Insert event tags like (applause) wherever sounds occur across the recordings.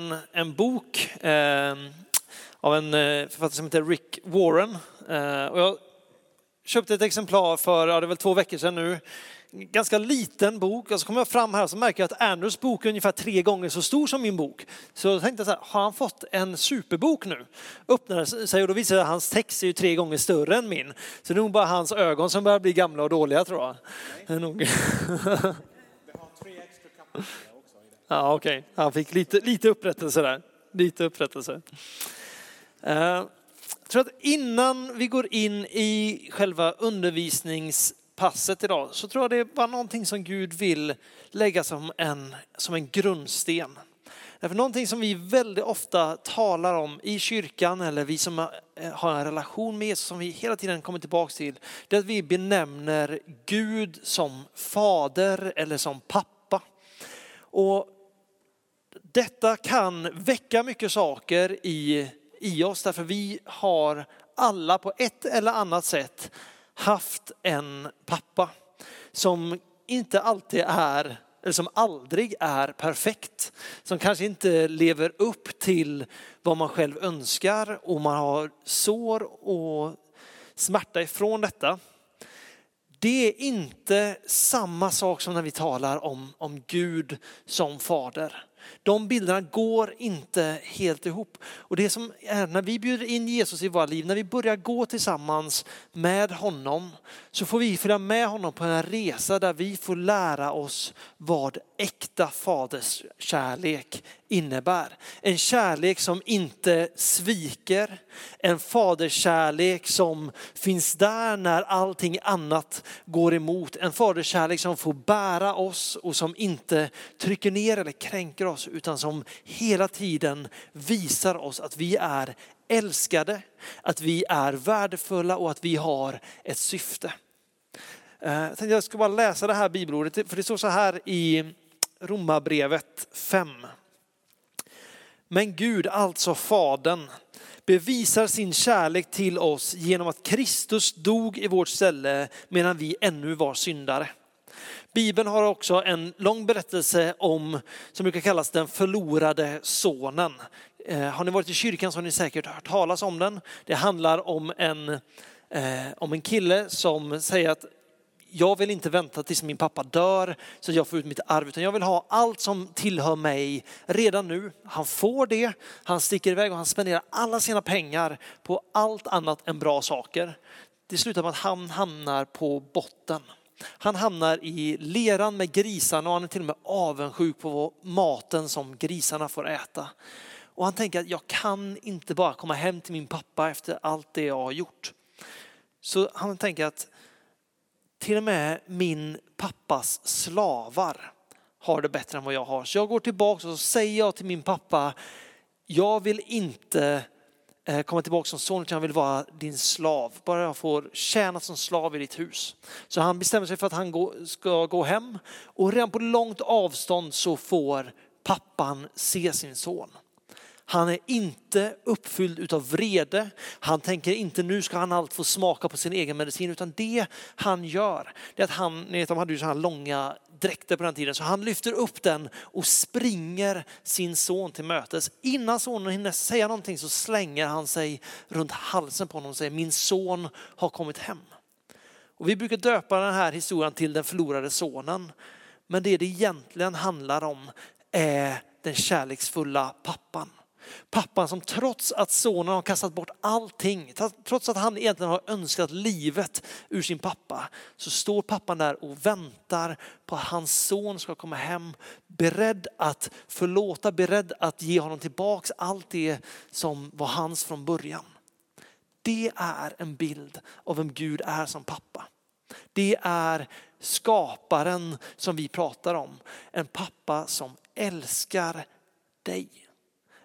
en, en bok eh, av en eh, författare som heter Rick Warren. Eh, och jag köpte ett exemplar för, ja, det är väl två veckor sedan nu. Ganska liten bok och så kommer jag fram här och så märker jag att Andrews bok är ungefär tre gånger så stor som min bok. Så jag tänkte så här, har han fått en superbok nu? Öppnade sig och då visade det att hans text är ju tre gånger större än min. Så det är nog bara hans ögon som börjar bli gamla och dåliga tror jag. Det är nog... (laughs) Ja, okej. Okay. Han fick lite, lite upprättelse där. Lite upprättelse. Jag tror att innan vi går in i själva undervisningspasset idag så tror jag det var någonting som Gud vill lägga som en, som en grundsten. Eh, Därför någonting som vi väldigt ofta talar om i kyrkan eller vi som eh, har en relation med Jesus som vi hela tiden kommer tillbaka till, det är att vi benämner Gud som fader eller som pappa. Och detta kan väcka mycket saker i, i oss därför vi har alla på ett eller annat sätt haft en pappa som inte alltid är, eller som aldrig är perfekt. Som kanske inte lever upp till vad man själv önskar och man har sår och smärta ifrån detta. Det är inte samma sak som när vi talar om, om Gud som fader. De bilderna går inte helt ihop. Och det som är när vi bjuder in Jesus i våra liv, när vi börjar gå tillsammans med honom, så får vi följa med honom på en resa där vi får lära oss vad äkta faders kärlek innebär. En kärlek som inte sviker, en faderskärlek som finns där när allting annat går emot. En faderskärlek som får bära oss och som inte trycker ner eller kränker oss utan som hela tiden visar oss att vi är älskade, att vi är värdefulla och att vi har ett syfte. Eh, jag ska bara läsa det här bibelordet, för det står så här i Romarbrevet 5. Men Gud, alltså Fadern, bevisar sin kärlek till oss genom att Kristus dog i vårt ställe medan vi ännu var syndare. Bibeln har också en lång berättelse om, som brukar kallas den förlorade sonen. Eh, har ni varit i kyrkan så har ni säkert hört talas om den. Det handlar om en, eh, om en kille som säger att jag vill inte vänta tills min pappa dör så jag får ut mitt arv, utan jag vill ha allt som tillhör mig redan nu. Han får det, han sticker iväg och han spenderar alla sina pengar på allt annat än bra saker. Det slutar med att han hamnar på botten. Han hamnar i leran med grisarna och han är till och med avundsjuk på maten som grisarna får äta. Och han tänker att jag kan inte bara komma hem till min pappa efter allt det jag har gjort. Så han tänker att till och med min pappas slavar har det bättre än vad jag har. Så jag går tillbaka och så säger jag till min pappa, jag vill inte eh, komma tillbaka som son utan jag vill vara din slav. Bara jag får tjäna som slav i ditt hus. Så han bestämmer sig för att han ska gå hem och redan på långt avstånd så får pappan se sin son. Han är inte uppfylld utav vrede. Han tänker inte nu ska han allt få smaka på sin egen medicin, utan det han gör, det är att han, ni vet, de hade ju så här långa dräkter på den tiden, så han lyfter upp den och springer sin son till mötes. Innan sonen hinner säga någonting så slänger han sig runt halsen på honom och säger min son har kommit hem. Och vi brukar döpa den här historien till den förlorade sonen. Men det det egentligen handlar om är den kärleksfulla pappan. Pappan som trots att sonen har kastat bort allting, trots att han egentligen har önskat livet ur sin pappa, så står pappan där och väntar på att hans son ska komma hem, beredd att förlåta, beredd att ge honom tillbaks allt det som var hans från början. Det är en bild av vem Gud är som pappa. Det är skaparen som vi pratar om. En pappa som älskar dig.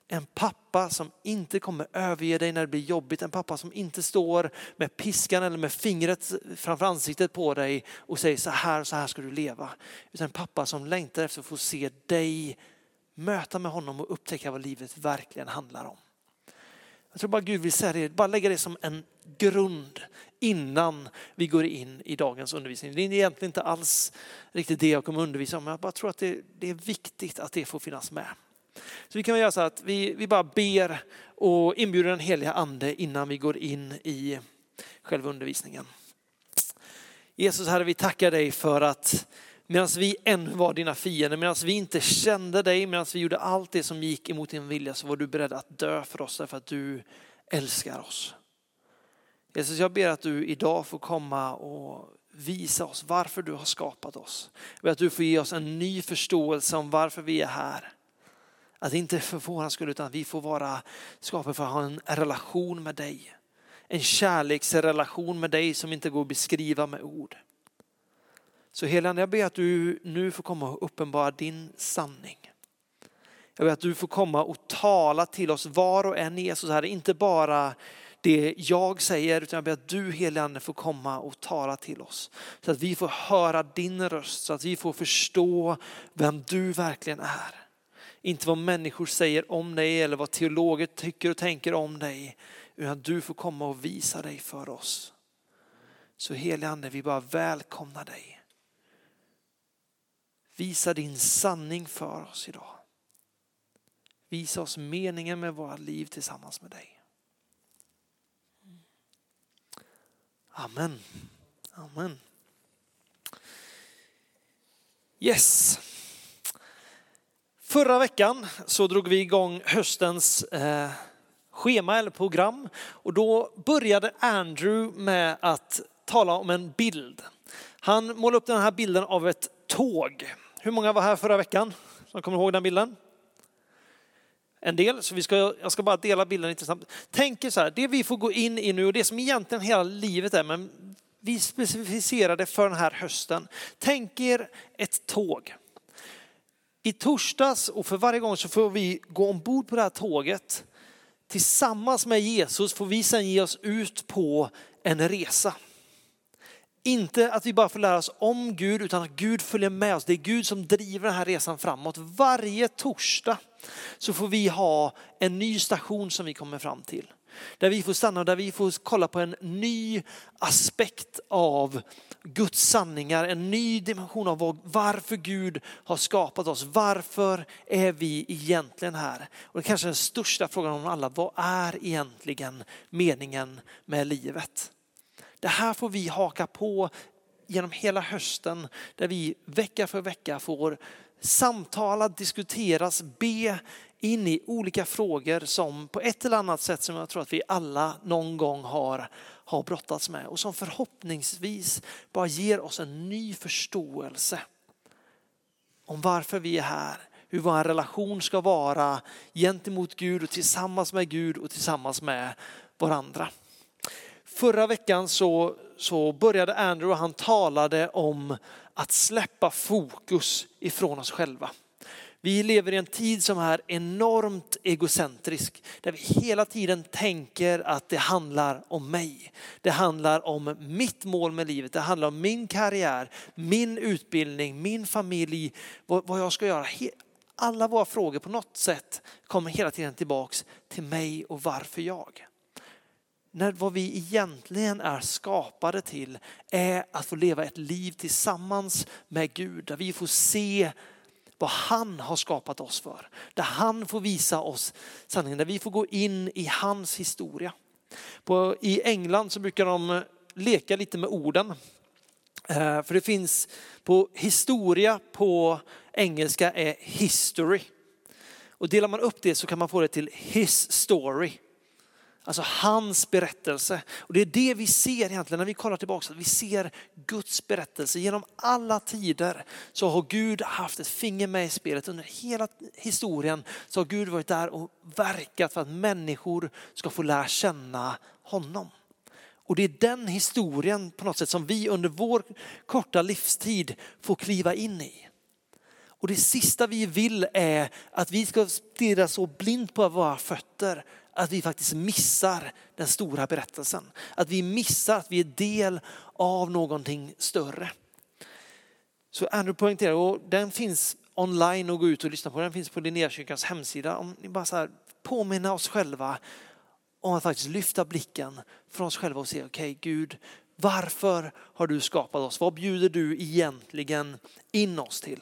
En pappa som inte kommer överge dig när det blir jobbigt. En pappa som inte står med piskan eller med fingret framför ansiktet på dig och säger så här och så här ska du leva. Utan en pappa som längtar efter att få se dig möta med honom och upptäcka vad livet verkligen handlar om. Jag tror bara Gud vill säga det, bara lägga det som en grund innan vi går in i dagens undervisning. Det är egentligen inte alls riktigt det jag kommer undervisa om, men jag bara tror att det, det är viktigt att det får finnas med. Så vi kan göra så att vi, vi bara ber och inbjuder den heliga ande innan vi går in i själva undervisningen. Jesus Herre, vi tackar dig för att medan vi ännu var dina fiender, medan vi inte kände dig, medan vi gjorde allt det som gick emot din vilja så var du beredd att dö för oss därför att du älskar oss. Jesus, jag ber att du idag får komma och visa oss varför du har skapat oss. Jag ber att du får ge oss en ny förståelse om varför vi är här. Att inte för våran skull utan att vi får vara skapade för att ha en relation med dig. En kärleksrelation med dig som inte går att beskriva med ord. Så Helande, jag ber att du nu får komma och uppenbara din sanning. Jag ber att du får komma och tala till oss var och en Jesus här, inte bara det jag säger utan jag ber att du helige får komma och tala till oss. Så att vi får höra din röst, så att vi får förstå vem du verkligen är. Inte vad människor säger om dig eller vad teologer tycker och tänker om dig. Utan du får komma och visa dig för oss. Så helige Ande, vi bara välkomnar dig. Visa din sanning för oss idag. Visa oss meningen med våra liv tillsammans med dig. Amen. Amen. Yes. Förra veckan så drog vi igång höstens eh, schema eller program och då började Andrew med att tala om en bild. Han målade upp den här bilden av ett tåg. Hur många var här förra veckan som kommer ihåg den bilden? En del, så vi ska, jag ska bara dela bilden lite snabbt. Tänk er så här, det vi får gå in i nu och det som egentligen hela livet är, men vi specificerar det för den här hösten. Tänk er ett tåg. I torsdags och för varje gång så får vi gå ombord på det här tåget. Tillsammans med Jesus får vi sedan ge oss ut på en resa. Inte att vi bara får lära oss om Gud utan att Gud följer med oss. Det är Gud som driver den här resan framåt. Varje torsdag så får vi ha en ny station som vi kommer fram till. Där vi får stanna och där vi får kolla på en ny aspekt av Guds sanningar, en ny dimension av varför Gud har skapat oss. Varför är vi egentligen här? Och det kanske är den största frågan om alla, vad är egentligen meningen med livet? Det här får vi haka på genom hela hösten där vi vecka för vecka får samtala, diskuteras, be in i olika frågor som på ett eller annat sätt som jag tror att vi alla någon gång har, har brottats med och som förhoppningsvis bara ger oss en ny förståelse om varför vi är här, hur vår relation ska vara gentemot Gud och tillsammans med Gud och tillsammans med varandra. Förra veckan så, så började Andrew och han talade om att släppa fokus ifrån oss själva. Vi lever i en tid som är enormt egocentrisk, där vi hela tiden tänker att det handlar om mig. Det handlar om mitt mål med livet, det handlar om min karriär, min utbildning, min familj, vad, jag ska göra. Alla våra frågor på något sätt kommer hela tiden tillbaks till mig och varför jag. När vad vi egentligen är skapade till är att få leva ett liv tillsammans med Gud, där vi får se vad han har skapat oss för. Där han får visa oss sanningen, där vi får gå in i hans historia. På, I England så brukar de leka lite med orden. Eh, för det finns på historia på engelska är history. Och delar man upp det så kan man få det till his story. Alltså hans berättelse. Och det är det vi ser egentligen när vi kollar tillbaka. Vi ser Guds berättelse. Genom alla tider så har Gud haft ett finger med i spelet. Under hela historien så har Gud varit där och verkat för att människor ska få lära känna honom. Och det är den historien på något sätt som vi under vår korta livstid får kliva in i. Och det sista vi vill är att vi ska stirra så blint på våra fötter att vi faktiskt missar den stora berättelsen. Att vi missar att vi är del av någonting större. Så Andrew poängterar, och den finns online och gå ut och lyssna på. Den finns på Linnéakyrkans hemsida. Om ni bara så här påminna oss själva om att faktiskt lyfta blicken från oss själva och se, okej okay, Gud, varför har du skapat oss? Vad bjuder du egentligen in oss till?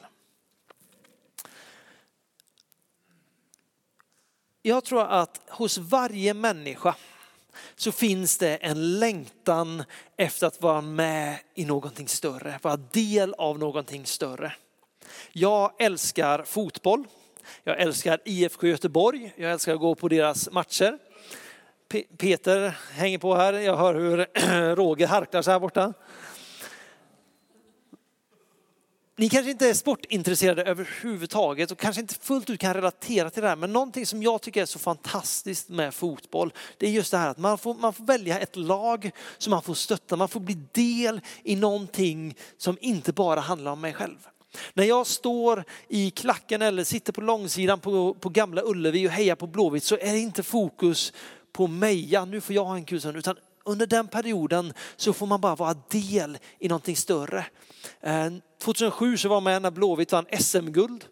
Jag tror att hos varje människa så finns det en längtan efter att vara med i någonting större, vara del av någonting större. Jag älskar fotboll. Jag älskar IFK Göteborg. Jag älskar att gå på deras matcher. Peter hänger på här. Jag hör hur (clears throat) Roger harklar sig här borta. Ni kanske inte är sportintresserade överhuvudtaget och kanske inte fullt ut kan relatera till det här. Men någonting som jag tycker är så fantastiskt med fotboll, det är just det här att man får, man får välja ett lag som man får stötta. Man får bli del i någonting som inte bara handlar om mig själv. När jag står i klacken eller sitter på långsidan på, på Gamla Ullevi och hejar på Blåvitt så är det inte fokus på mig, ja nu får jag ha en kul stund, utan under den perioden så får man bara vara del i någonting större. Eh, 2007 så var jag med när Blåvitt vann SM-guld.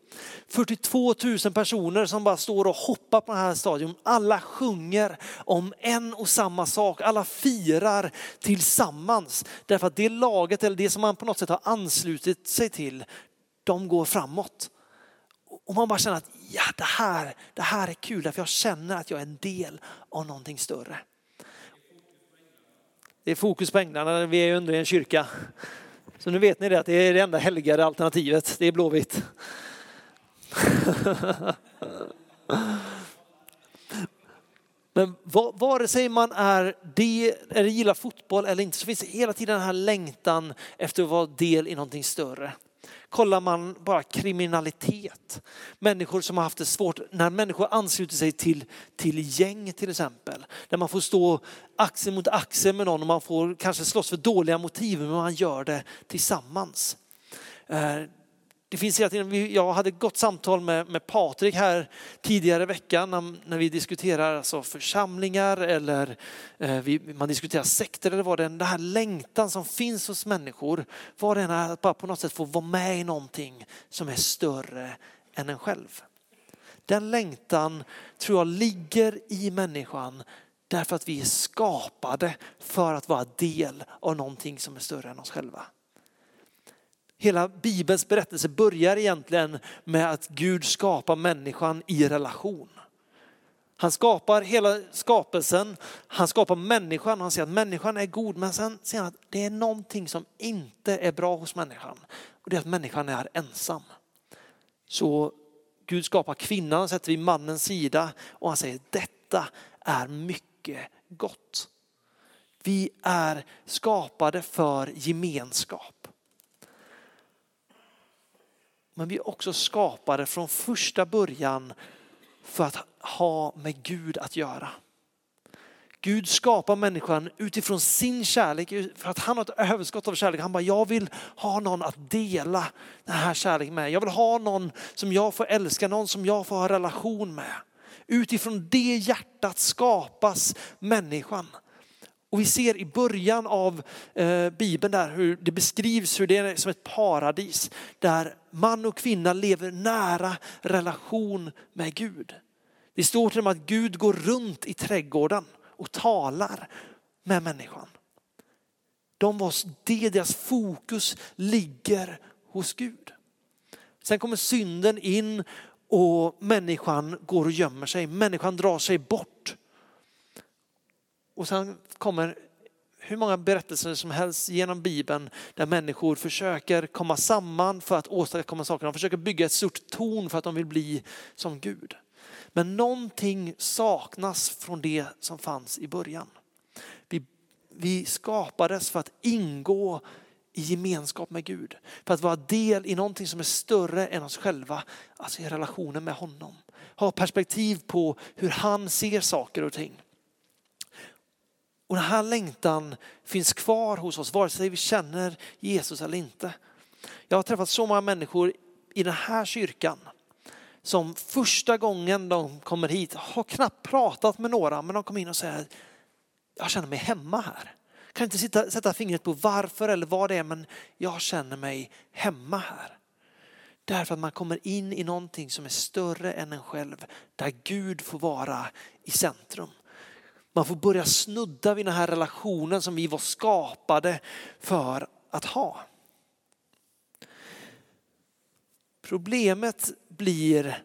42 000 personer som bara står och hoppar på den här stadion. Alla sjunger om en och samma sak. Alla firar tillsammans. Därför att det laget eller det som man på något sätt har anslutit sig till, de går framåt. Och man bara känner att ja, det, här, det här är kul, därför jag känner att jag är en del av någonting större. Det är fokus på änglarna, vi är ju under en kyrka. Så nu vet ni det, att det är det enda helgade alternativet, det är Blåvitt. (laughs) Men vare sig man är det, eller gillar fotboll eller inte så finns det hela tiden den här längtan efter att vara del i någonting större. Kollar man bara kriminalitet, människor som har haft det svårt, när människor ansluter sig till, till gäng till exempel, där man får stå axel mot axel med någon och man får kanske slåss för dåliga motiv men man gör det tillsammans. Eh, det finns hela tiden, jag hade ett gott samtal med, med Patrik här tidigare i veckan när, när vi diskuterar alltså församlingar eller eh, vi, man diskuterar sekter eller vad det är. Den här längtan som finns hos människor, vad det än är, att bara på något sätt få vara med i någonting som är större än en själv. Den längtan tror jag ligger i människan därför att vi är skapade för att vara del av någonting som är större än oss själva. Hela Bibelns berättelse börjar egentligen med att Gud skapar människan i relation. Han skapar hela skapelsen, han skapar människan och han säger att människan är god men sen säger han att det är någonting som inte är bra hos människan och det är att människan är ensam. Så Gud skapar kvinnan, och sätter vid mannens sida och han säger detta är mycket gott. Vi är skapade för gemenskap. Men vi är också skapade från första början för att ha med Gud att göra. Gud skapar människan utifrån sin kärlek, för att han har ett överskott av kärlek. Han bara, jag vill ha någon att dela den här kärleken med. Jag vill ha någon som jag får älska, någon som jag får ha relation med. Utifrån det hjärtat skapas människan. Och vi ser i början av eh, Bibeln där hur det beskrivs hur det är som ett paradis där man och kvinna lever nära relation med Gud. Det står till och med att Gud går runt i trädgården och talar med människan. De var, det, deras fokus ligger hos Gud. Sen kommer synden in och människan går och gömmer sig. Människan drar sig bort. Och sen kommer hur många berättelser som helst genom Bibeln där människor försöker komma samman för att åstadkomma saker. De försöker bygga ett stort torn för att de vill bli som Gud. Men någonting saknas från det som fanns i början. Vi, vi skapades för att ingå i gemenskap med Gud. För att vara del i någonting som är större än oss själva, alltså i relationen med honom. Ha perspektiv på hur han ser saker och ting. Och den här längtan finns kvar hos oss vare sig vi känner Jesus eller inte. Jag har träffat så många människor i den här kyrkan som första gången de kommer hit har knappt pratat med några men de kommer in och säger jag känner mig hemma här. Kan inte sitta, sätta fingret på varför eller vad det är men jag känner mig hemma här. Därför att man kommer in i någonting som är större än en själv där Gud får vara i centrum. Man får börja snudda vid den här relationen som vi var skapade för att ha. Problemet blir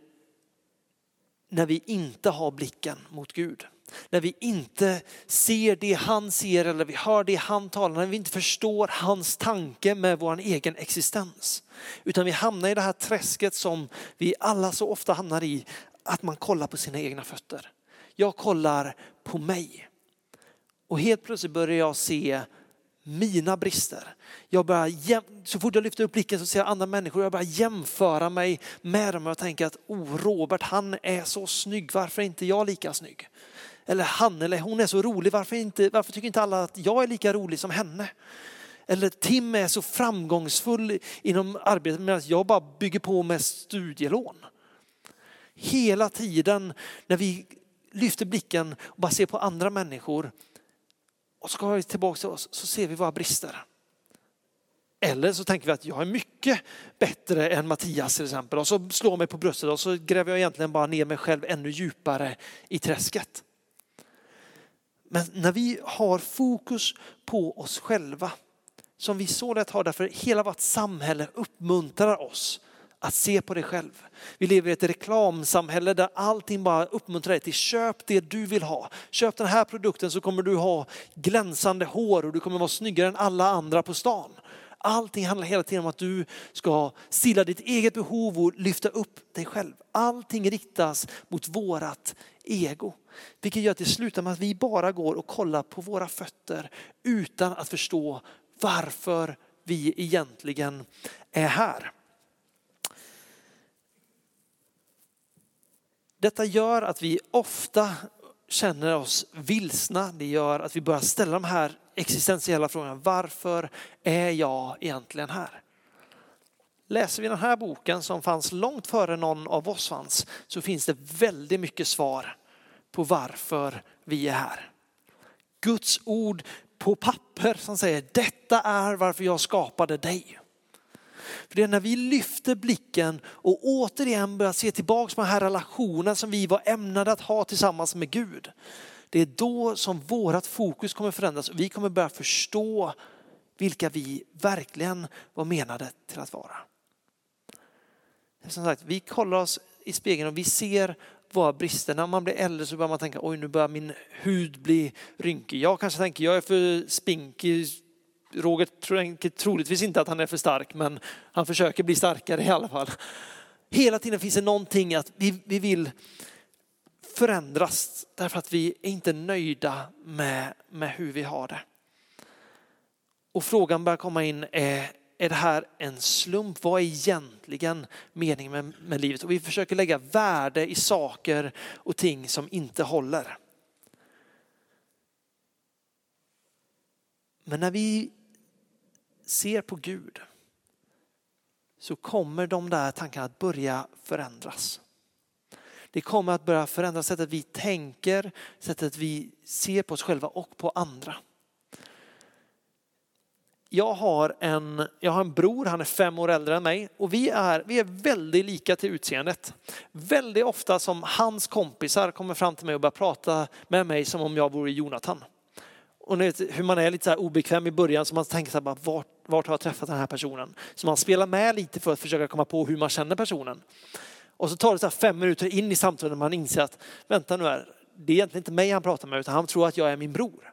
när vi inte har blicken mot Gud. När vi inte ser det han ser eller vi hör det han talar, när vi inte förstår hans tanke med vår egen existens. Utan vi hamnar i det här träsket som vi alla så ofta hamnar i, att man kollar på sina egna fötter. Jag kollar på mig. Och helt plötsligt börjar jag se mina brister. Jag börjar, så fort jag lyfter upp blicken så ser jag andra människor. Jag börjar jämföra mig med dem och jag tänker att oh, Robert han är så snygg, varför är inte jag lika snygg? Eller han eller hon är så rolig, varför, inte, varför tycker inte alla att jag är lika rolig som henne? Eller Tim är så framgångsfull inom arbetet medan jag bara bygger på med studielån. Hela tiden när vi lyfter blicken och bara ser på andra människor och så kommer vi tillbaka till oss så ser vi våra brister. Eller så tänker vi att jag är mycket bättre än Mattias till exempel och så slår jag mig på bröstet och så gräver jag egentligen bara ner mig själv ännu djupare i träsket. Men när vi har fokus på oss själva, som vi så lätt har därför hela vårt samhälle uppmuntrar oss att se på dig själv. Vi lever i ett reklamsamhälle där allting bara uppmuntrar dig till köp det du vill ha. Köp den här produkten så kommer du ha glänsande hår och du kommer vara snyggare än alla andra på stan. Allting handlar hela tiden om att du ska stilla ditt eget behov och lyfta upp dig själv. Allting riktas mot vårat ego. Vilket gör att det slutar med att vi bara går och kollar på våra fötter utan att förstå varför vi egentligen är här. Detta gör att vi ofta känner oss vilsna. Det gör att vi börjar ställa de här existentiella frågorna. Varför är jag egentligen här? Läser vi den här boken som fanns långt före någon av oss fanns så finns det väldigt mycket svar på varför vi är här. Guds ord på papper som säger detta är varför jag skapade dig. För det är när vi lyfter blicken och återigen börjar se tillbaka på den här relationen som vi var ämnade att ha tillsammans med Gud. Det är då som vårat fokus kommer förändras och vi kommer börja förstå vilka vi verkligen var menade till att vara. Som sagt, vi kollar oss i spegeln och vi ser våra brister. När man blir äldre så börjar man tänka, oj nu börjar min hud bli rynkig. Jag kanske tänker, jag är för spinkig Roger tänker troligtvis inte att han är för stark, men han försöker bli starkare i alla fall. Hela tiden finns det någonting att vi, vi vill förändras därför att vi är inte nöjda med, med hur vi har det. Och frågan börjar komma in, är, är det här en slump? Vad är egentligen meningen med, med livet? Och vi försöker lägga värde i saker och ting som inte håller. Men när vi ser på Gud så kommer de där tankarna att börja förändras. Det kommer att börja förändra sättet vi tänker, sättet vi ser på oss själva och på andra. Jag har en, jag har en bror, han är fem år äldre än mig och vi är, vi är väldigt lika till utseendet. Väldigt ofta som hans kompisar kommer fram till mig och börjar prata med mig som om jag vore Jonathan. Och ni vet, hur man är lite så obekväm i början så man tänker så här, bara, vart, vart har jag träffat den här personen? Så man spelar med lite för att försöka komma på hur man känner personen. Och så tar det så fem minuter in i samtalet när man inser att vänta nu här, det är egentligen inte mig han pratar med utan han tror att jag är min bror.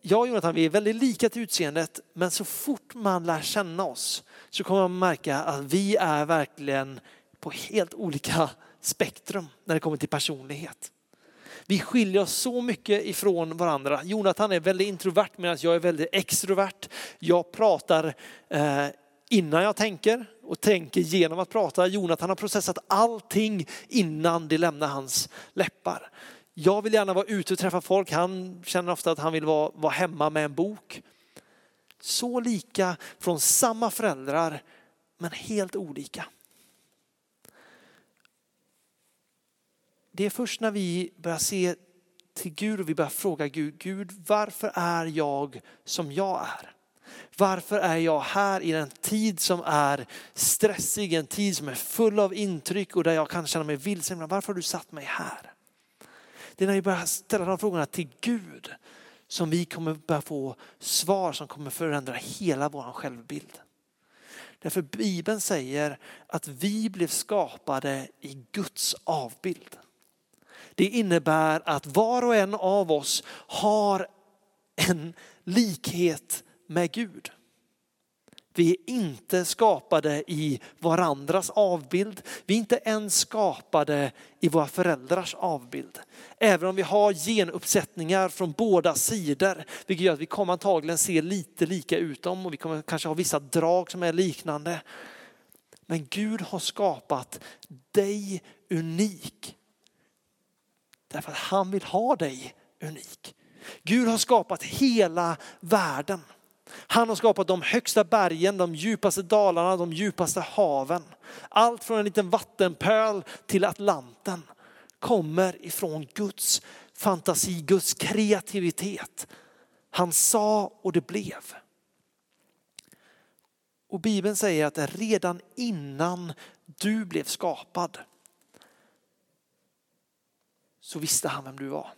Jag och Jonathan vi är väldigt lika till utseendet men så fort man lär känna oss så kommer man märka att vi är verkligen på helt olika spektrum när det kommer till personlighet. Vi skiljer oss så mycket ifrån varandra. Jonathan är väldigt introvert medan jag är väldigt extrovert. Jag pratar eh, innan jag tänker och tänker genom att prata. Jonathan har processat allting innan det lämnar hans läppar. Jag vill gärna vara ute och träffa folk. Han känner ofta att han vill vara, vara hemma med en bok. Så lika från samma föräldrar men helt olika. Det är först när vi börjar se till Gud och vi börjar fråga Gud, Gud varför är jag som jag är? Varför är jag här i en tid som är stressig, en tid som är full av intryck och där jag kan känna mig vilsen. Varför har du satt mig här? Det är när vi börjar ställa de frågorna till Gud som vi kommer börja få svar som kommer förändra hela vår självbild. Därför Bibeln säger att vi blev skapade i Guds avbild. Det innebär att var och en av oss har en likhet med Gud. Vi är inte skapade i varandras avbild. Vi är inte ens skapade i våra föräldrars avbild. Även om vi har genuppsättningar från båda sidor, vilket gör att vi kommer antagligen se lite lika ut dem och vi kommer kanske ha vissa drag som är liknande. Men Gud har skapat dig unik. Därför att han vill ha dig unik. Gud har skapat hela världen. Han har skapat de högsta bergen, de djupaste dalarna, de djupaste haven. Allt från en liten vattenpöl till Atlanten kommer ifrån Guds fantasi, Guds kreativitet. Han sa och det blev. Och Bibeln säger att redan innan du blev skapad så visste han vem du var.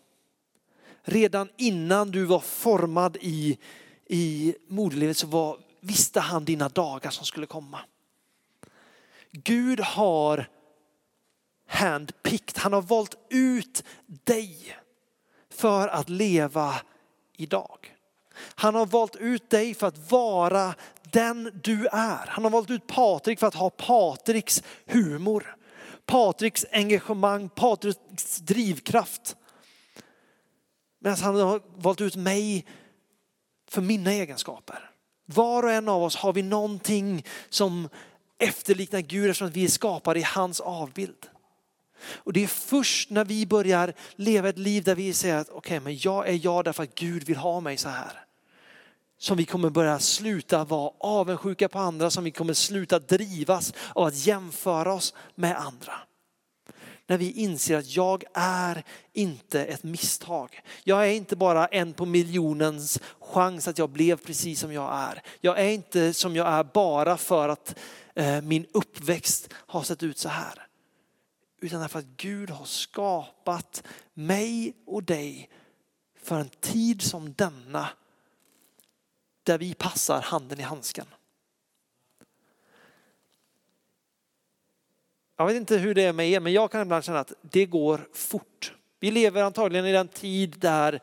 Redan innan du var formad i i moderlivet så var, visste han dina dagar som skulle komma. Gud har handpicked, han har valt ut dig för att leva idag. Han har valt ut dig för att vara den du är. Han har valt ut Patrik för att ha Patriks humor, Patriks engagemang, Patriks drivkraft. Medan han har valt ut mig för mina egenskaper. Var och en av oss har vi någonting som efterliknar Gud eftersom vi är skapade i hans avbild. Och det är först när vi börjar leva ett liv där vi säger att okej, okay, men jag är jag därför att Gud vill ha mig så här. Som vi kommer börja sluta vara avundsjuka på andra, som vi kommer sluta drivas av att jämföra oss med andra när vi inser att jag är inte ett misstag. Jag är inte bara en på miljonens chans att jag blev precis som jag är. Jag är inte som jag är bara för att eh, min uppväxt har sett ut så här. Utan därför att Gud har skapat mig och dig för en tid som denna där vi passar handen i handsken. Jag vet inte hur det är med er, men jag kan ibland känna att det går fort. Vi lever antagligen i den tid där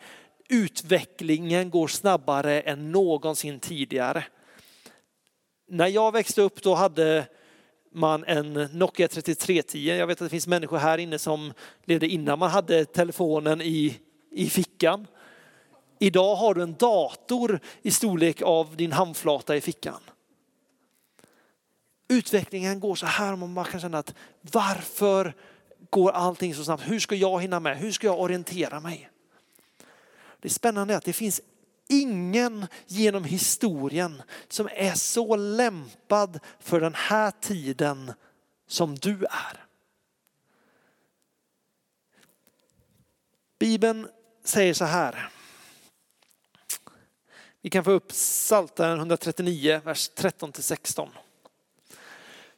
utvecklingen går snabbare än någonsin tidigare. När jag växte upp då hade man en Nokia 3310. Jag vet att det finns människor här inne som levde innan man hade telefonen i, i fickan. Idag har du en dator i storlek av din handflata i fickan utvecklingen går så här och man kan känna att varför går allting så snabbt? Hur ska jag hinna med? Hur ska jag orientera mig? Det spännande är att det finns ingen genom historien som är så lämpad för den här tiden som du är. Bibeln säger så här. Vi kan få upp Psaltaren 139, vers 13 till 16.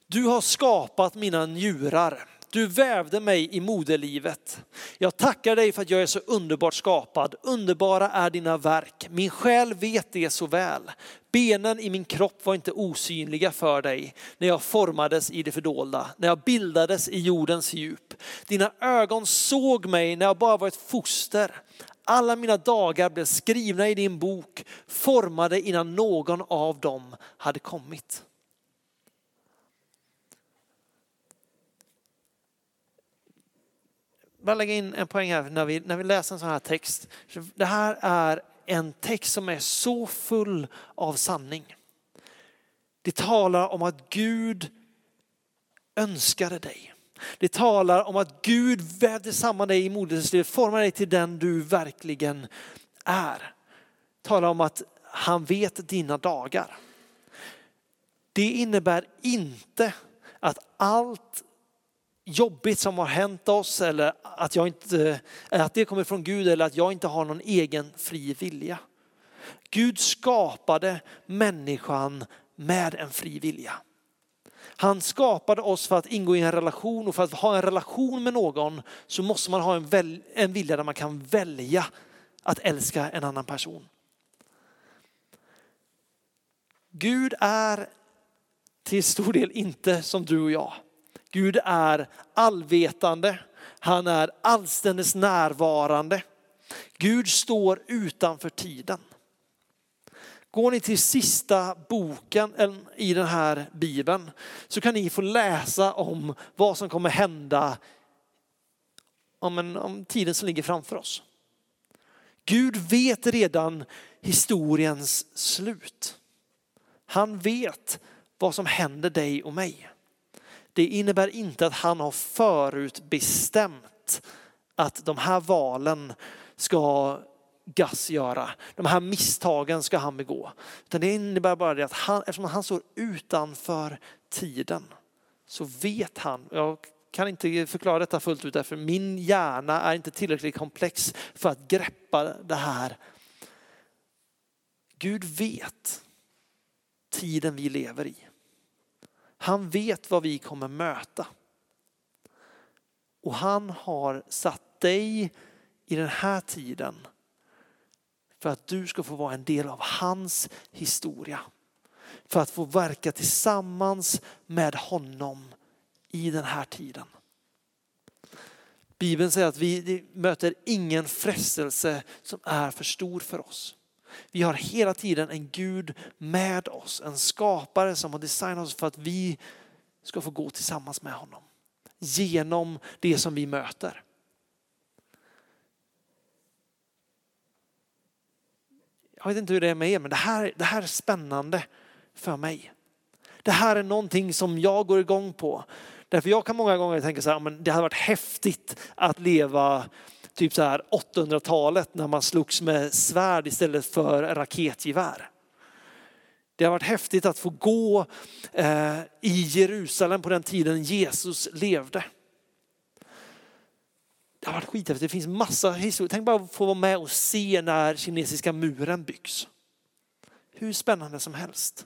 Du har skapat mina njurar. Du vävde mig i moderlivet. Jag tackar dig för att jag är så underbart skapad. Underbara är dina verk. Min själ vet det så väl. Benen i min kropp var inte osynliga för dig när jag formades i det fördolda, när jag bildades i jordens djup. Dina ögon såg mig när jag bara var ett foster. Alla mina dagar blev skrivna i din bok, formade innan någon av dem hade kommit. bara lägga in en poäng här när vi, när vi läser en sån här text. Det här är en text som är så full av sanning. Det talar om att Gud önskade dig. Det talar om att Gud vävde samman dig i moderslivet, formade dig till den du verkligen är. Det talar om att han vet dina dagar. Det innebär inte att allt jobbigt som har hänt oss eller att, jag inte, att det kommer från Gud eller att jag inte har någon egen fri vilja. Gud skapade människan med en fri vilja. Han skapade oss för att ingå i en relation och för att ha en relation med någon så måste man ha en, väl, en vilja där man kan välja att älska en annan person. Gud är till stor del inte som du och jag. Gud är allvetande, han är allständes närvarande. Gud står utanför tiden. Går ni till sista boken i den här bibeln så kan ni få läsa om vad som kommer hända om, en, om tiden som ligger framför oss. Gud vet redan historiens slut. Han vet vad som händer dig och mig. Det innebär inte att han har förutbestämt att de här valen ska Gass göra. De här misstagen ska han begå. Utan det innebär bara det att han, eftersom han står utanför tiden så vet han, jag kan inte förklara detta fullt ut därför min hjärna är inte tillräckligt komplex för att greppa det här. Gud vet tiden vi lever i. Han vet vad vi kommer möta. Och han har satt dig i den här tiden för att du ska få vara en del av hans historia. För att få verka tillsammans med honom i den här tiden. Bibeln säger att vi möter ingen frestelse som är för stor för oss. Vi har hela tiden en Gud med oss, en skapare som har designat oss för att vi ska få gå tillsammans med honom. Genom det som vi möter. Jag vet inte hur det är med er, men det här, det här är spännande för mig. Det här är någonting som jag går igång på. Därför jag kan många gånger tänka så här, men det hade varit häftigt att leva typ så här 800-talet när man slogs med svärd istället för raketgevär. Det har varit häftigt att få gå eh, i Jerusalem på den tiden Jesus levde. Det har varit skithäftigt. Det finns massa historier. Tänk bara att få vara med och se när kinesiska muren byggs. Hur spännande som helst.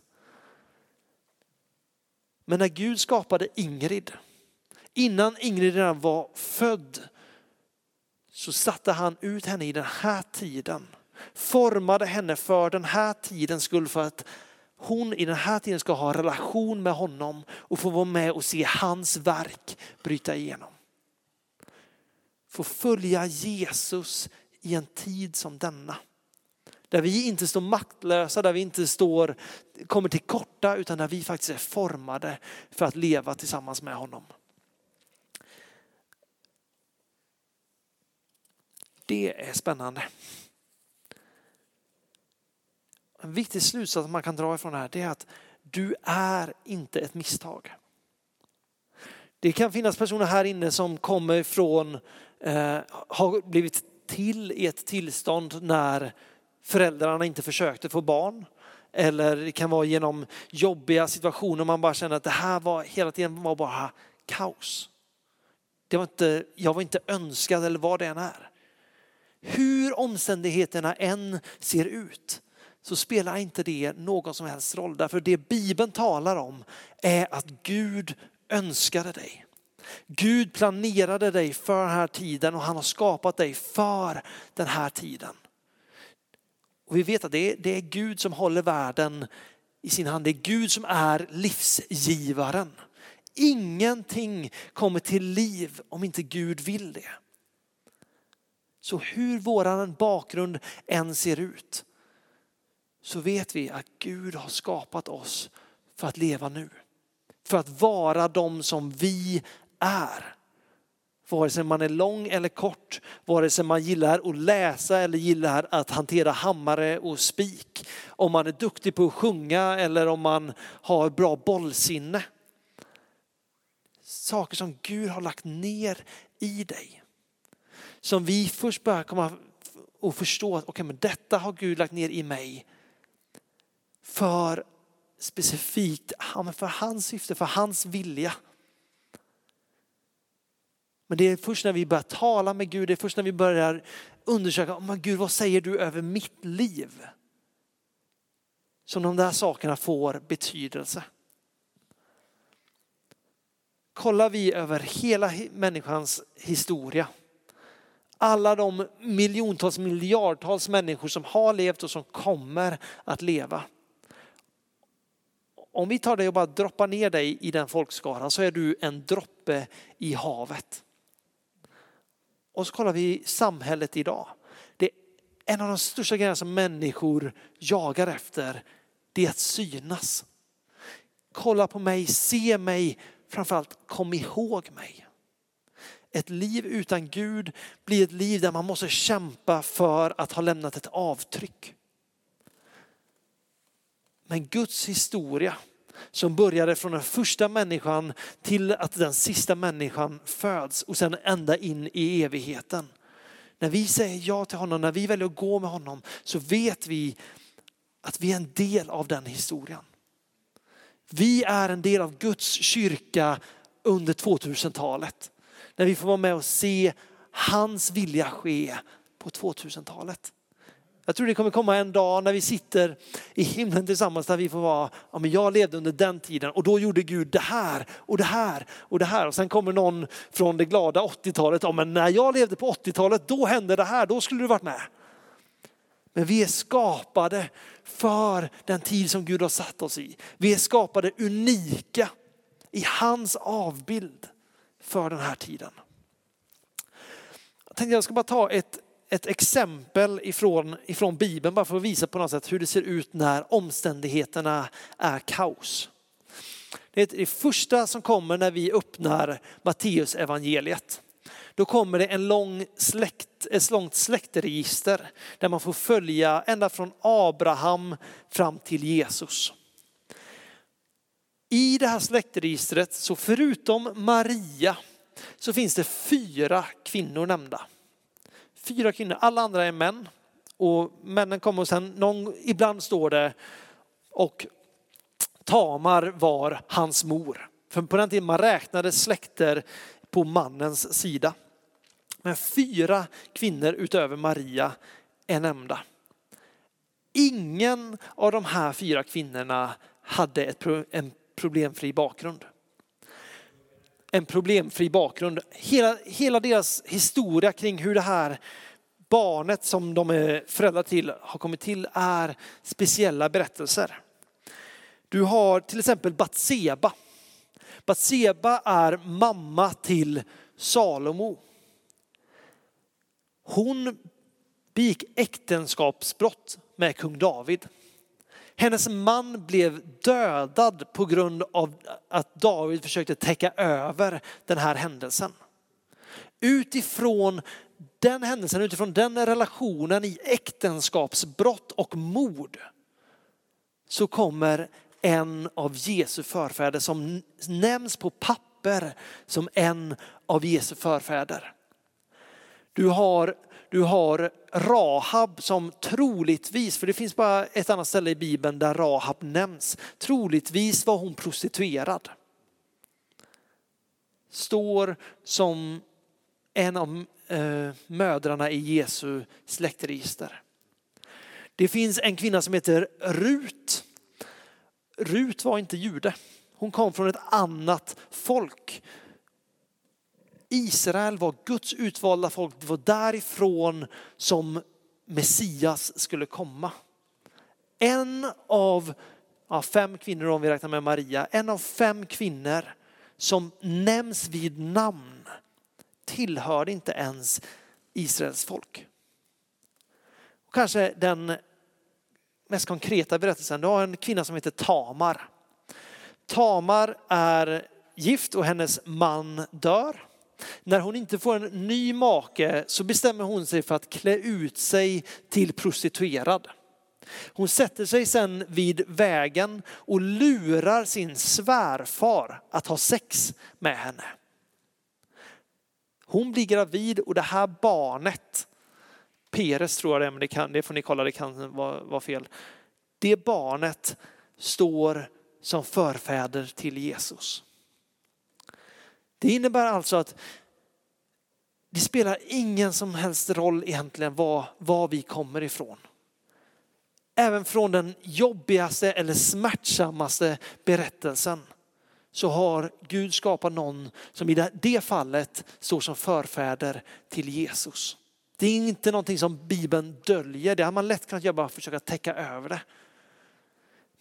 Men när Gud skapade Ingrid, innan Ingrid redan var född, så satte han ut henne i den här tiden. Formade henne för den här tiden skull för att hon i den här tiden ska ha relation med honom och få vara med och se hans verk bryta igenom få följa Jesus i en tid som denna. Där vi inte står maktlösa, där vi inte står, kommer till korta, utan där vi faktiskt är formade för att leva tillsammans med honom. Det är spännande. En viktig slutsats man kan dra ifrån det här är att du är inte ett misstag. Det kan finnas personer här inne som kommer från Eh, har blivit till i ett tillstånd när föräldrarna inte försökte få barn. Eller det kan vara genom jobbiga situationer man bara känner att det här var hela tiden var bara kaos. Det var inte, jag var inte önskad eller vad det än är. Hur omständigheterna än ser ut så spelar inte det någon som helst roll. Därför det Bibeln talar om är att Gud önskade dig. Gud planerade dig för den här tiden och han har skapat dig för den här tiden. Och vi vet att det är, det är Gud som håller världen i sin hand. Det är Gud som är livsgivaren. Ingenting kommer till liv om inte Gud vill det. Så hur våran bakgrund än ser ut så vet vi att Gud har skapat oss för att leva nu. För att vara de som vi är. Vare sig man är lång eller kort, vare sig man gillar att läsa eller gillar att hantera hammare och spik. Om man är duktig på att sjunga eller om man har bra bollsinne. Saker som Gud har lagt ner i dig. Som vi först börjar komma och förstå att okay, men detta har Gud lagt ner i mig. För specifikt för hans syfte, för hans vilja. Men det är först när vi börjar tala med Gud, det är först när vi börjar undersöka, oh, men Gud vad säger du över mitt liv? Som de där sakerna får betydelse. Kollar vi över hela människans historia, alla de miljontals, miljardtals människor som har levt och som kommer att leva. Om vi tar dig och bara droppar ner dig i den folkskaran så är du en droppe i havet. Och så kollar vi samhället idag. Det är en av de största grejerna som människor jagar efter, det är att synas. Kolla på mig, se mig, framförallt kom ihåg mig. Ett liv utan Gud blir ett liv där man måste kämpa för att ha lämnat ett avtryck. Men Guds historia som började från den första människan till att den sista människan föds och sen ända in i evigheten. När vi säger ja till honom, när vi väljer att gå med honom så vet vi att vi är en del av den historien. Vi är en del av Guds kyrka under 2000-talet. När vi får vara med och se hans vilja ske på 2000-talet. Jag tror det kommer komma en dag när vi sitter i himlen tillsammans där vi får vara, ja men jag levde under den tiden och då gjorde Gud det här och det här och det här. Och sen kommer någon från det glada 80-talet, ja men när jag levde på 80-talet då hände det här, då skulle du varit med. Men vi är skapade för den tid som Gud har satt oss i. Vi är skapade unika i hans avbild för den här tiden. Jag tänkte jag ska bara ta ett, ett exempel ifrån, ifrån Bibeln bara för att visa på något sätt hur det ser ut när omständigheterna är kaos. Det är det första som kommer när vi öppnar Matteus evangeliet. Då kommer det en lång släkt, ett långt släktregister där man får följa ända från Abraham fram till Jesus. I det här släktregistret så förutom Maria så finns det fyra kvinnor nämnda. Fyra kvinnor, alla andra är män. Och männen kommer och sen, någon, ibland står det, och Tamar var hans mor. För på den tiden man räknade släkter på mannens sida. Men fyra kvinnor utöver Maria är nämnda. Ingen av de här fyra kvinnorna hade ett, en problemfri bakgrund. En problemfri bakgrund. Hela, hela deras historia kring hur det här barnet som de är föräldrar till har kommit till är speciella berättelser. Du har till exempel Batseba. Batseba är mamma till Salomo. Hon begick äktenskapsbrott med kung David. Hennes man blev dödad på grund av att David försökte täcka över den här händelsen. Utifrån den händelsen, utifrån den relationen i äktenskapsbrott och mord så kommer en av Jesu förfäder som nämns på papper som en av Jesu förfäder. Du har, du har Rahab som troligtvis, för det finns bara ett annat ställe i Bibeln där Rahab nämns, troligtvis var hon prostituerad. Står som en av eh, mödrarna i Jesu släktregister. Det finns en kvinna som heter Rut. Rut var inte jude. Hon kom från ett annat folk. Israel var Guds utvalda folk. Det var därifrån som Messias skulle komma. En av ja, fem kvinnor, om vi räknar med Maria, en av fem kvinnor som nämns vid namn tillhörde inte ens Israels folk. Och kanske den mest konkreta berättelsen, du har en kvinna som heter Tamar. Tamar är gift och hennes man dör. När hon inte får en ny make så bestämmer hon sig för att klä ut sig till prostituerad. Hon sätter sig sen vid vägen och lurar sin svärfar att ha sex med henne. Hon blir gravid och det här barnet, Peres tror jag det är, men det, kan, det får ni kolla, det kan vara, vara fel. Det barnet står som förfäder till Jesus. Det innebär alltså att det spelar ingen som helst roll egentligen var, var vi kommer ifrån. Även från den jobbigaste eller smärtsammaste berättelsen så har Gud skapat någon som i det fallet står som förfäder till Jesus. Det är inte någonting som Bibeln döljer, det har man lätt kunnat göra bara försöka täcka över det.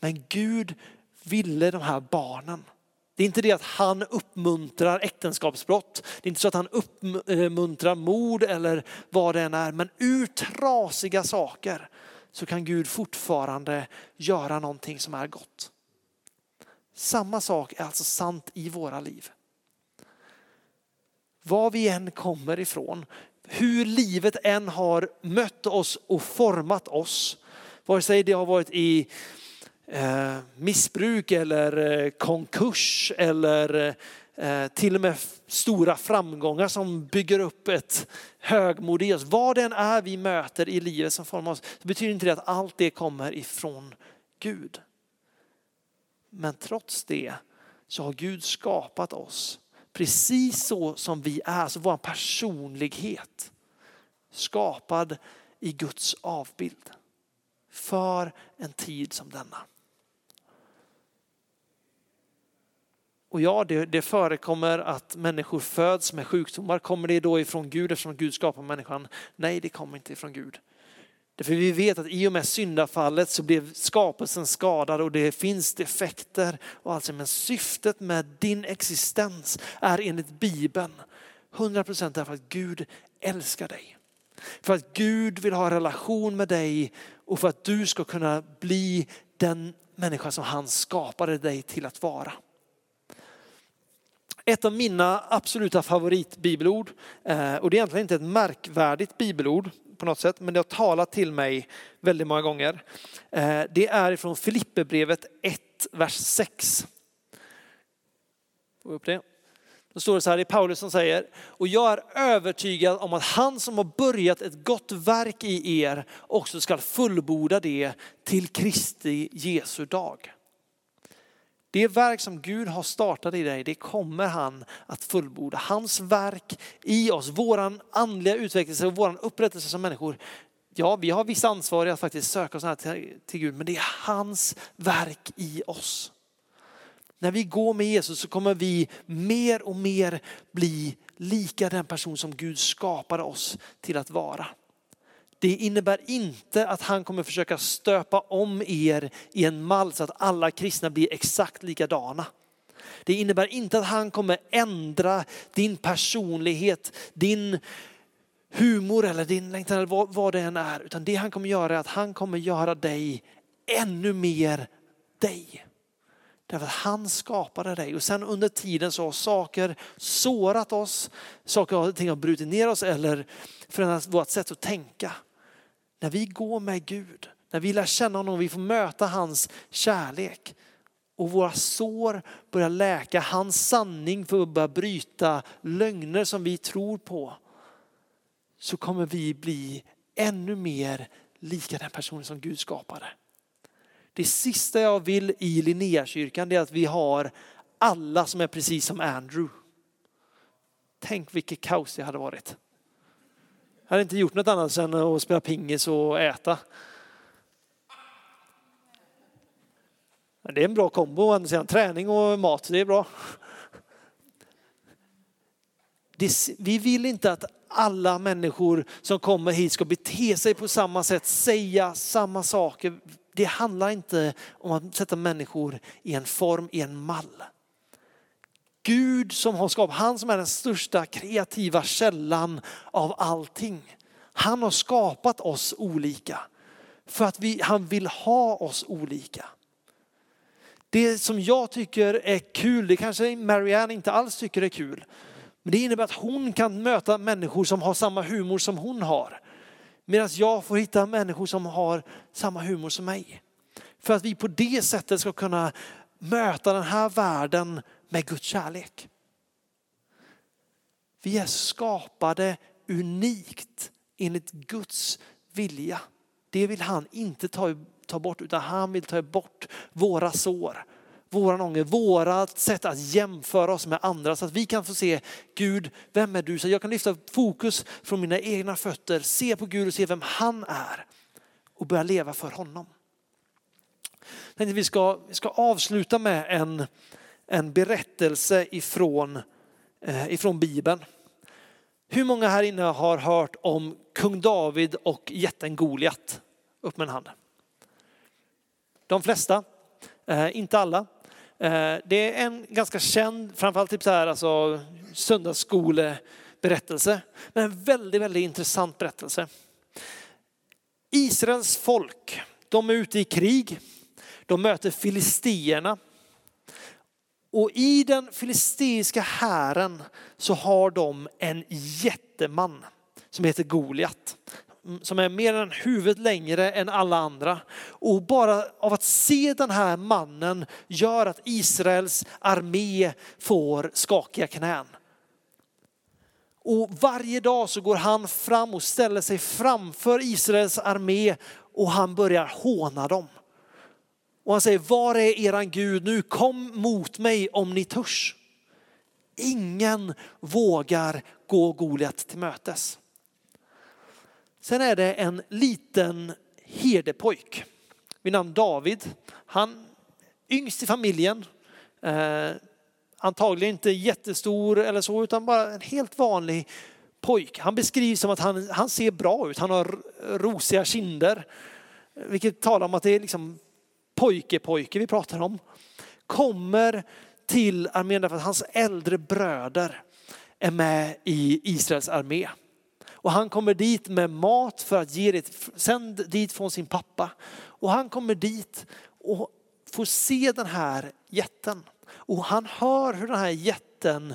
Men Gud ville de här barnen. Det är inte det att han uppmuntrar äktenskapsbrott. Det är inte så att han uppmuntrar mord eller vad det än är. Men ur trasiga saker så kan Gud fortfarande göra någonting som är gott. Samma sak är alltså sant i våra liv. Var vi än kommer ifrån, hur livet än har mött oss och format oss, vare sig det har varit i Eh, missbruk eller eh, konkurs eller eh, till och med stora framgångar som bygger upp ett högmod i oss. Vad det än är vi möter i livet som formar oss, så betyder inte det att allt det kommer ifrån Gud. Men trots det så har Gud skapat oss precis så som vi är, alltså vår personlighet. Skapad i Guds avbild. För en tid som denna. Och ja, det, det, förekommer att människor föds med sjukdomar. Kommer det då ifrån Gud eftersom Gud skapar människan? Nej, det kommer inte ifrån Gud. Därför vi vet att i och med syndafallet så blev skapelsen skadad och det finns defekter. Och alltså, men syftet med din existens är enligt Bibeln 100% därför att Gud älskar dig. För att Gud vill ha en relation med dig och för att du ska kunna bli den människa som han skapade dig till att vara. Ett av mina absoluta favoritbibelord, eh, och det är egentligen inte ett märkvärdigt bibelord på något sätt, men det har talat till mig väldigt många gånger. Eh, det är från Filipperbrevet 1, vers 6. Får upp det? Då står det så här, det är Paulus som säger, och jag är övertygad om att han som har börjat ett gott verk i er också ska fullborda det till Kristi Jesu dag. Det verk som Gud har startat i dig, det kommer han att fullborda. Hans verk i oss, våran andliga utveckling och våran upprättelse som människor. Ja, vi har vissa ansvar att faktiskt söka oss till, till Gud, men det är hans verk i oss. När vi går med Jesus så kommer vi mer och mer bli lika den person som Gud skapade oss till att vara. Det innebär inte att han kommer försöka stöpa om er i en mall så att alla kristna blir exakt likadana. Det innebär inte att han kommer ändra din personlighet, din humor eller din längtan eller vad, vad det än är. Utan det han kommer göra är att han kommer göra dig ännu mer dig. Därför att han skapade dig och sen under tiden så har saker sårat oss, saker och ting har brutit ner oss eller förändrat vårt sätt att tänka. När vi går med Gud, när vi lär känna honom, vi får möta hans kärlek och våra sår börjar läka, hans sanning får börja bryta lögner som vi tror på. Så kommer vi bli ännu mer lika den personen som Gud skapade. Det sista jag vill i Linneakyrkan är att vi har alla som är precis som Andrew. Tänk vilket kaos det hade varit. Jag hade inte gjort något annat än att spela pingis och äta. Det är en bra kombo, träning och mat, det är bra. vi vill inte att alla människor som kommer hit ska bete sig på samma sätt, säga samma saker. Det handlar inte om att sätta människor i en form, i en mall. Gud som har skapat, han som är den största kreativa källan av allting. Han har skapat oss olika för att vi, han vill ha oss olika. Det som jag tycker är kul, det kanske Marianne inte alls tycker är kul. Men det innebär att hon kan möta människor som har samma humor som hon har. Medan jag får hitta människor som har samma humor som mig. För att vi på det sättet ska kunna möta den här världen med Guds kärlek. Vi är skapade unikt enligt Guds vilja. Det vill han inte ta, ta bort utan han vill ta bort våra sår, våran ånger, våra sätt att jämföra oss med andra så att vi kan få se Gud, vem är du? Så jag kan lyfta fokus från mina egna fötter, se på Gud och se vem han är och börja leva för honom. Jag tänkte vi ska, vi ska avsluta med en, en berättelse ifrån, eh, ifrån Bibeln. Hur många här inne har hört om kung David och jätten Goliat? Upp med en hand. De flesta, eh, inte alla. Eh, det är en ganska känd, framförallt typ så här, alltså, söndagsskoleberättelse. Men en väldigt, väldigt intressant berättelse. Israels folk, de är ute i krig. De möter filisterna. Och i den filisteiska hären så har de en jätteman som heter Goliat. Som är mer än huvudet längre än alla andra. Och bara av att se den här mannen gör att Israels armé får skakiga knän. Och varje dag så går han fram och ställer sig framför Israels armé och han börjar håna dem. Och han säger, var är eran Gud nu? Kom mot mig om ni törs. Ingen vågar gå Goliat till mötes. Sen är det en liten herdepojk vid namn David. Han yngst i familjen. Eh, antagligen inte jättestor eller så, utan bara en helt vanlig pojk. Han beskrivs som att han, han ser bra ut. Han har rosiga kinder. Vilket talar om att det är liksom pojke-pojke vi pratar om. Kommer till armén därför att hans äldre bröder är med i Israels armé. Och han kommer dit med mat för att ge det, sänd dit från sin pappa. Och han kommer dit och får se den här jätten. Och han hör hur den här jätten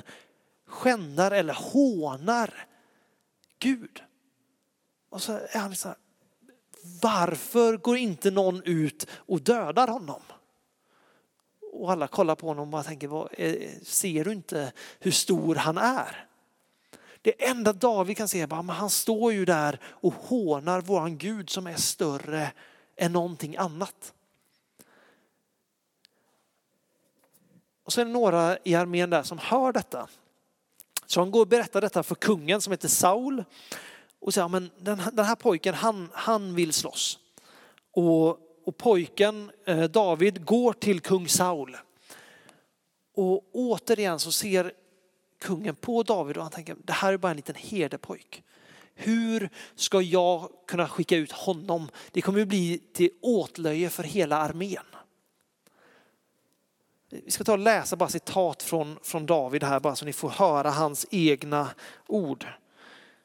skändar eller hånar Gud. Och så är han så här, varför går inte någon ut och dödar honom? Och alla kollar på honom och bara tänker, ser du inte hur stor han är? Det enda David kan se är att han står ju där och hånar våran Gud som är större än någonting annat. Och så är det några i armén där som hör detta. Så han går och berättar detta för kungen som heter Saul. Och säger, men den, den här pojken, han, han vill slåss. Och, och pojken eh, David går till kung Saul. Och återigen så ser kungen på David och han tänker, det här är bara en liten herdepojk. Hur ska jag kunna skicka ut honom? Det kommer ju bli till åtlöje för hela armén. Vi ska ta och läsa bara citat från, från David här bara så ni får höra hans egna ord.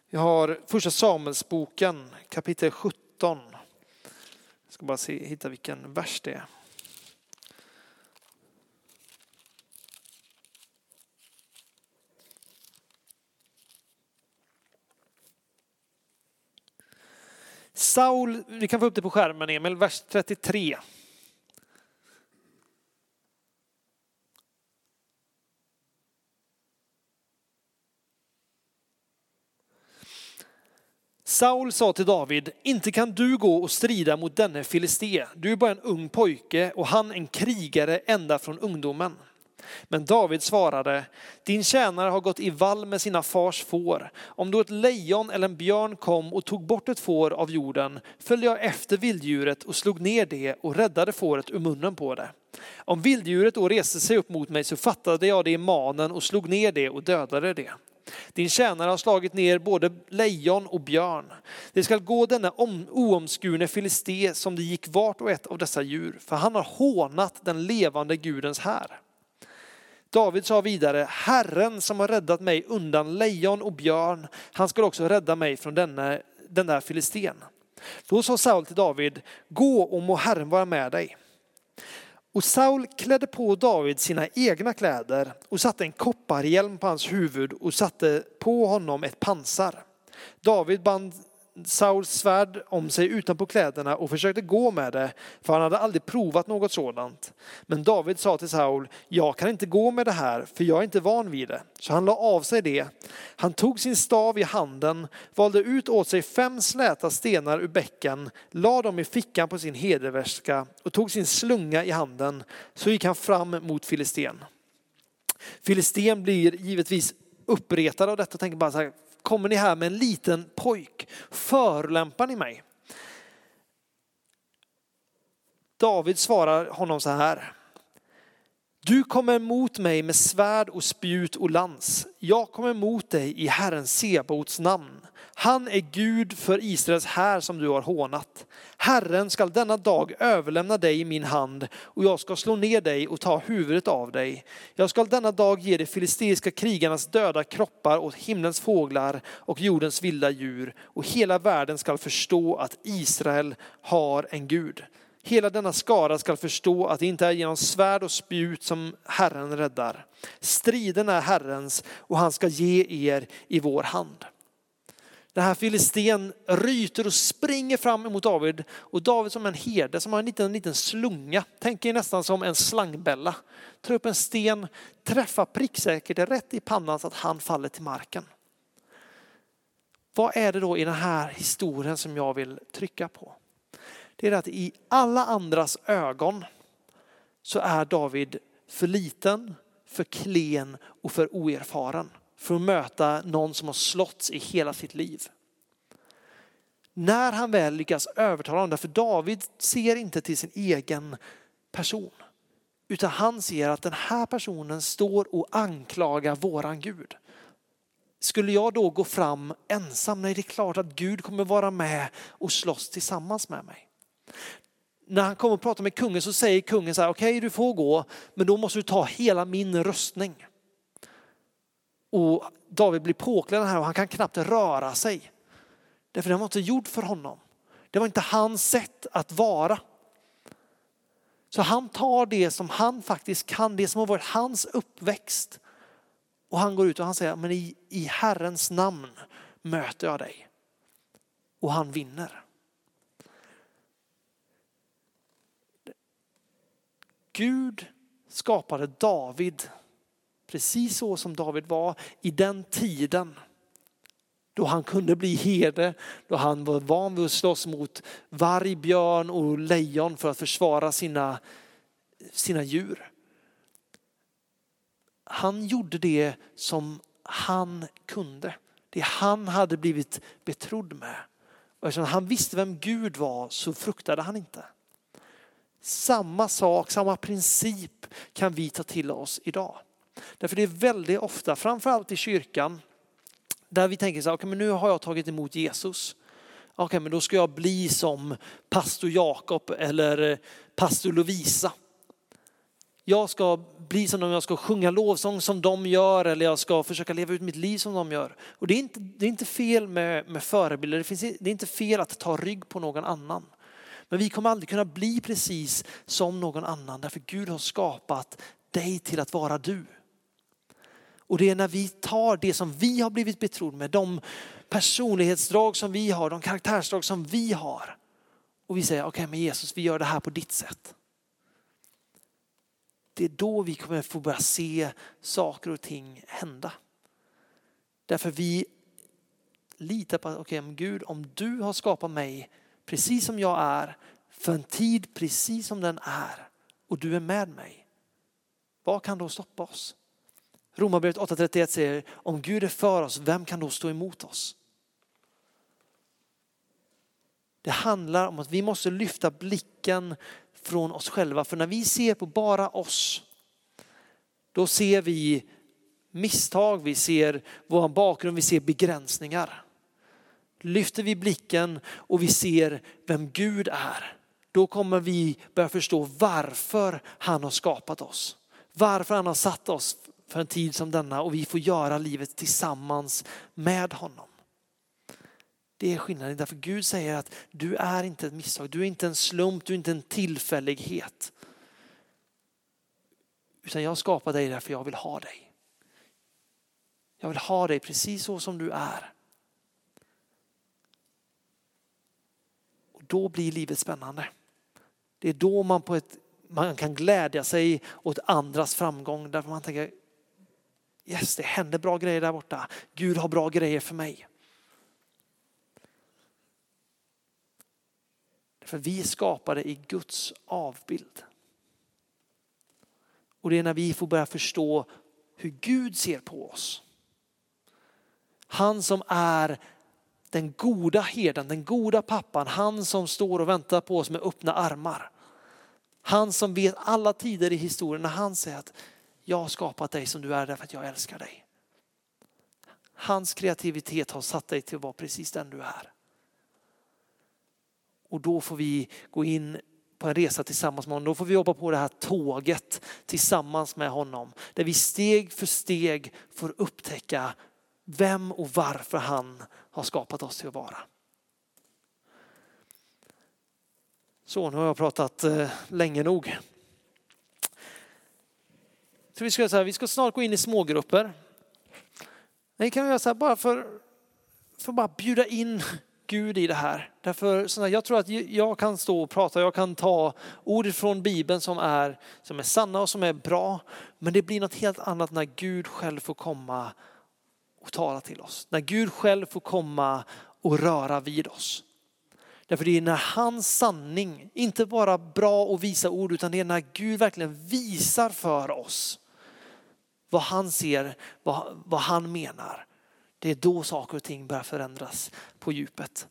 Vi har första Samuelsboken kapitel 17. Jag ska bara se, hitta vilken vers det är. Saul, vi kan få upp det på skärmen Emil, vers 33. Saul sa till David, inte kan du gå och strida mot denne filisté. Du är bara en ung pojke och han en krigare ända från ungdomen. Men David svarade, din tjänare har gått i vall med sina fars får. Om då ett lejon eller en björn kom och tog bort ett får av jorden följde jag efter vilddjuret och slog ner det och räddade fåret ur munnen på det. Om vilddjuret då reste sig upp mot mig så fattade jag det i manen och slog ner det och dödade det. Din tjänare har slagit ner både lejon och björn. Det skall gå denna oomskurne filisté som det gick vart och ett av dessa djur, för han har hånat den levande Gudens här. David sa vidare, Herren som har räddat mig undan lejon och björn, han ska också rädda mig från denna, den där filisten. Då sa Saul till David, gå och må Herren vara med dig. Och Saul klädde på David sina egna kläder och satte en kopparhjälm på hans huvud och satte på honom ett pansar. David band Sauls svärd om sig utanpå kläderna och försökte gå med det, för han hade aldrig provat något sådant. Men David sa till Saul, jag kan inte gå med det här, för jag är inte van vid det. Så han la av sig det. Han tog sin stav i handen, valde ut åt sig fem släta stenar ur bäcken, la dem i fickan på sin hederväska och tog sin slunga i handen. Så gick han fram mot Filisten. Filisten blir givetvis uppretad av detta och tänker bara så här, kommer ni här med en liten pojk. Förlämpar ni mig? David svarar honom så här. Du kommer emot mig med svärd och spjut och lans. Jag kommer emot dig i Herren Sebaots namn. Han är Gud för Israels här som du har hånat. Herren skall denna dag överlämna dig i min hand och jag ska slå ner dig och ta huvudet av dig. Jag skall denna dag ge de filisteiska krigarnas döda kroppar åt himlens fåglar och jordens vilda djur och hela världen skall förstå att Israel har en Gud. Hela denna skara skall förstå att det inte är genom svärd och spjut som Herren räddar. Striden är Herrens och han ska ge er i vår hand. Den här filisten ryter och springer fram emot David och David som en herde som har en liten, en liten slunga, tänker nästan som en slangbälla. Tar upp en sten, träffar pricksäkert rätt i pannan så att han faller till marken. Vad är det då i den här historien som jag vill trycka på? Det är att i alla andras ögon så är David för liten, för klen och för oerfaren för att möta någon som har slåtts i hela sitt liv. När han väl lyckas övertala honom, för David ser inte till sin egen person, utan han ser att den här personen står och anklagar våran Gud. Skulle jag då gå fram ensam? Nej, det är klart att Gud kommer vara med och slåss tillsammans med mig. När han kommer och pratar med kungen så säger kungen så här, okej okay, du får gå, men då måste du ta hela min röstning. Och David blir påklädd här och han kan knappt röra sig. Därför den var inte gjord för honom. Det var inte hans sätt att vara. Så han tar det som han faktiskt kan, det som har varit hans uppväxt. Och han går ut och han säger, men i, i Herrens namn möter jag dig. Och han vinner. Gud skapade David precis så som David var i den tiden då han kunde bli herde, då han var van vid att slåss mot varg, björn och lejon för att försvara sina, sina djur. Han gjorde det som han kunde, det han hade blivit betrodd med. Och eftersom han visste vem Gud var så fruktade han inte. Samma sak, samma princip kan vi ta till oss idag. Därför det är väldigt ofta, framförallt i kyrkan, där vi tänker så här, okay, men nu har jag tagit emot Jesus. Okej, okay, men då ska jag bli som pastor Jakob eller eh, pastor Lovisa. Jag ska bli som dem, jag ska sjunga lovsång som de gör eller jag ska försöka leva ut mitt liv som de gör. Och det är inte, det är inte fel med, med förebilder, det, finns, det är inte fel att ta rygg på någon annan. Men vi kommer aldrig kunna bli precis som någon annan därför Gud har skapat dig till att vara du. Och det är när vi tar det som vi har blivit betrodd med, de personlighetsdrag som vi har, de karaktärsdrag som vi har. Och vi säger, okej okay, men Jesus vi gör det här på ditt sätt. Det är då vi kommer få börja se saker och ting hända. Därför vi litar på att, okej okay, Gud om du har skapat mig precis som jag är, för en tid precis som den är och du är med mig. Vad kan då stoppa oss? Romarbrevet 8.31 säger, om Gud är för oss, vem kan då stå emot oss? Det handlar om att vi måste lyfta blicken från oss själva. För när vi ser på bara oss, då ser vi misstag, vi ser vår bakgrund, vi ser begränsningar. Lyfter vi blicken och vi ser vem Gud är, då kommer vi börja förstå varför han har skapat oss. Varför han har satt oss för en tid som denna och vi får göra livet tillsammans med honom. Det är skillnaden därför Gud säger att du är inte ett misstag, du är inte en slump, du är inte en tillfällighet. Utan jag skapar dig därför jag vill ha dig. Jag vill ha dig precis så som du är. Och då blir livet spännande. Det är då man, på ett, man kan glädja sig åt andras framgång därför man tänker yes, det händer bra grejer där borta. Gud har bra grejer för mig. För vi är skapade i Guds avbild. Och det är när vi får börja förstå hur Gud ser på oss. Han som är den goda herden, den goda pappan, han som står och väntar på oss med öppna armar. Han som vet alla tider i historien när han säger att jag har skapat dig som du är därför att jag älskar dig. Hans kreativitet har satt dig till att vara precis den du är. Och då får vi gå in på en resa tillsammans med honom. Då får vi jobba på det här tåget tillsammans med honom. Där vi steg för steg får upptäcka vem och varför han har skapat oss till att vara. Så, nu har jag pratat eh, länge nog. Så vi, ska, så här, vi ska snart gå in i smågrupper. Det kan vi göra så här bara för, för att bara bjuda in Gud i det här. Därför, så här, jag tror att jag kan stå och prata, jag kan ta ord från Bibeln som är, som är sanna och som är bra. Men det blir något helt annat när Gud själv får komma och tala till oss. När Gud själv får komma och röra vid oss. Därför det är när hans sanning, inte bara bra och visa ord, utan det är när Gud verkligen visar för oss vad han ser, vad, vad han menar. Det är då saker och ting börjar förändras på djupet.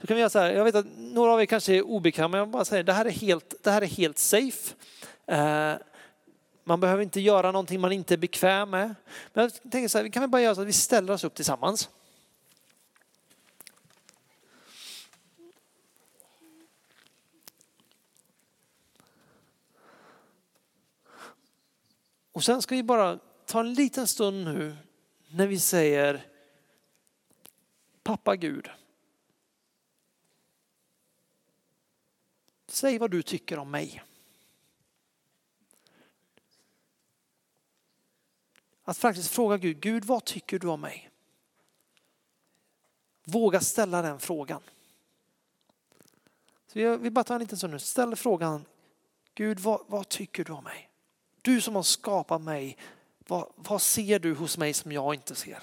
Så kan vi göra så här, jag vet att några av er kanske är obekväma, men jag bara säger det här är helt, det här är helt safe. Eh, man behöver inte göra någonting man inte är bekväm med. Men jag tänker så här, vi kan väl bara göra så att vi ställer oss upp tillsammans. Och sen ska vi bara ta en liten stund nu när vi säger Pappa Gud. Säg vad du tycker om mig. Att faktiskt fråga Gud, Gud vad tycker du om mig? Våga ställa den frågan. Så jag vill bara ta en liten stund nu. Ställ frågan, Gud vad, vad tycker du om mig? Du som har skapat mig, vad, vad ser du hos mig som jag inte ser?